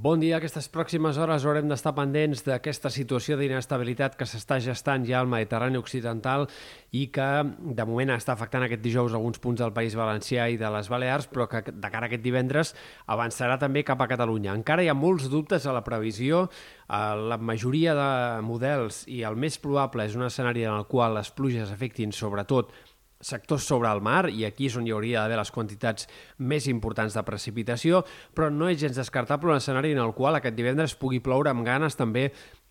Bon dia. Aquestes pròximes hores haurem d'estar pendents d'aquesta situació d'inestabilitat que s'està gestant ja al Mediterrani Occidental i que de moment està afectant aquest dijous alguns punts del País Valencià i de les Balears, però que de cara a aquest divendres avançarà també cap a Catalunya. Encara hi ha molts dubtes a la previsió. La majoria de models i el més probable és un escenari en el qual les pluges afectin sobretot sectors sobre el mar, i aquí és on hi hauria d'haver les quantitats més importants de precipitació, però no és gens descartable un escenari en el qual aquest divendres pugui ploure amb ganes també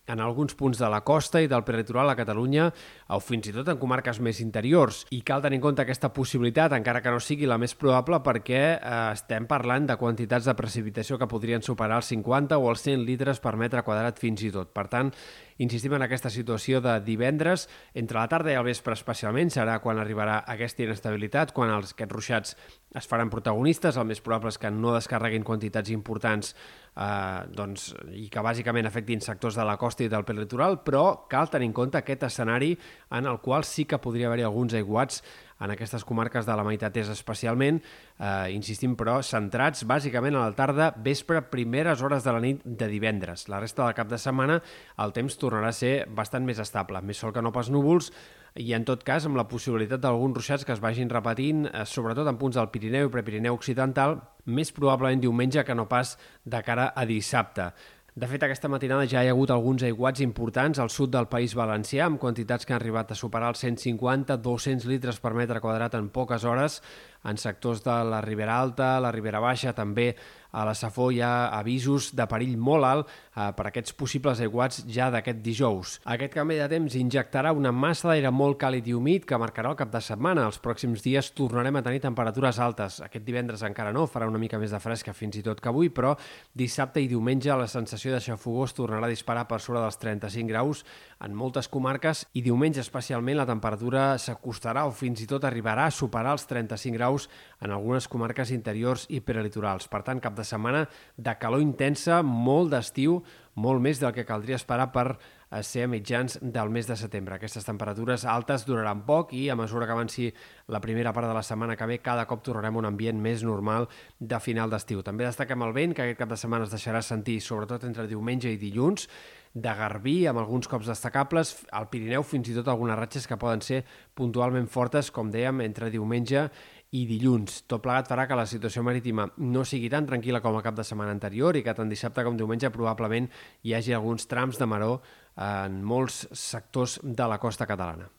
en alguns punts de la costa i del prelitoral a Catalunya o fins i tot en comarques més interiors. I cal tenir en compte aquesta possibilitat, encara que no sigui la més probable, perquè eh, estem parlant de quantitats de precipitació que podrien superar els 50 o els 100 litres per metre quadrat fins i tot. Per tant, Insistim en aquesta situació de divendres, entre la tarda i el vespre especialment, serà quan arribarà aquesta inestabilitat, quan els, aquests ruixats es faran protagonistes, el més probable és que no descarreguin quantitats importants eh, doncs, i que bàsicament afectin sectors de la costa i del litoral, però cal tenir en compte aquest escenari en el qual sí que podria haver-hi alguns aiguats en aquestes comarques de la meitat és especialment, eh, insistim però, centrats bàsicament a la tarda, vespre, primeres hores de la nit de divendres. La resta del cap de setmana el temps tornarà a ser bastant més estable, més sol que no pas núvols, i en tot cas amb la possibilitat d'alguns ruixats que es vagin repetint, eh, sobretot en punts del Pirineu i Prepirineu Occidental, més probablement diumenge que no pas de cara a dissabte. De fet, aquesta matinada ja hi ha hagut alguns aiguats importants al sud del País Valencià, amb quantitats que han arribat a superar els 150-200 litres per metre quadrat en poques hores, en sectors de la Ribera Alta, la Ribera Baixa, també a la Safó hi ha avisos de perill molt alt eh, per aquests possibles aiguats ja d'aquest dijous. Aquest canvi de temps injectarà una massa d'aire molt càlid i humit que marcarà el cap de setmana. Els pròxims dies tornarem a tenir temperatures altes. Aquest divendres encara no, farà una mica més de fresca fins i tot que avui, però dissabte i diumenge la sensació de xafogó es tornarà a disparar per sobre dels 35 graus en moltes comarques i diumenge especialment la temperatura s'acostarà o fins i tot arribarà a superar els 35 graus en algunes comarques interiors i prelitorals. Per tant, cap de setmana de calor intensa, molt d'estiu, molt més del que caldria esperar per eh, ser a mitjans del mes de setembre. Aquestes temperatures altes duraran poc i a mesura que avanci la primera part de la setmana que ve, cada cop tornarem un ambient més normal de final d'estiu. També destaquem el vent, que aquest cap de setmana es deixarà sentir, sobretot entre diumenge i dilluns, de Garbí, amb alguns cops destacables, al Pirineu fins i tot algunes ratxes que poden ser puntualment fortes, com dèiem, entre diumenge i dilluns. Tot plegat farà que la situació marítima no sigui tan tranquil·la com el cap de setmana anterior i que tant dissabte com diumenge probablement hi hagi alguns trams de maró en molts sectors de la costa catalana.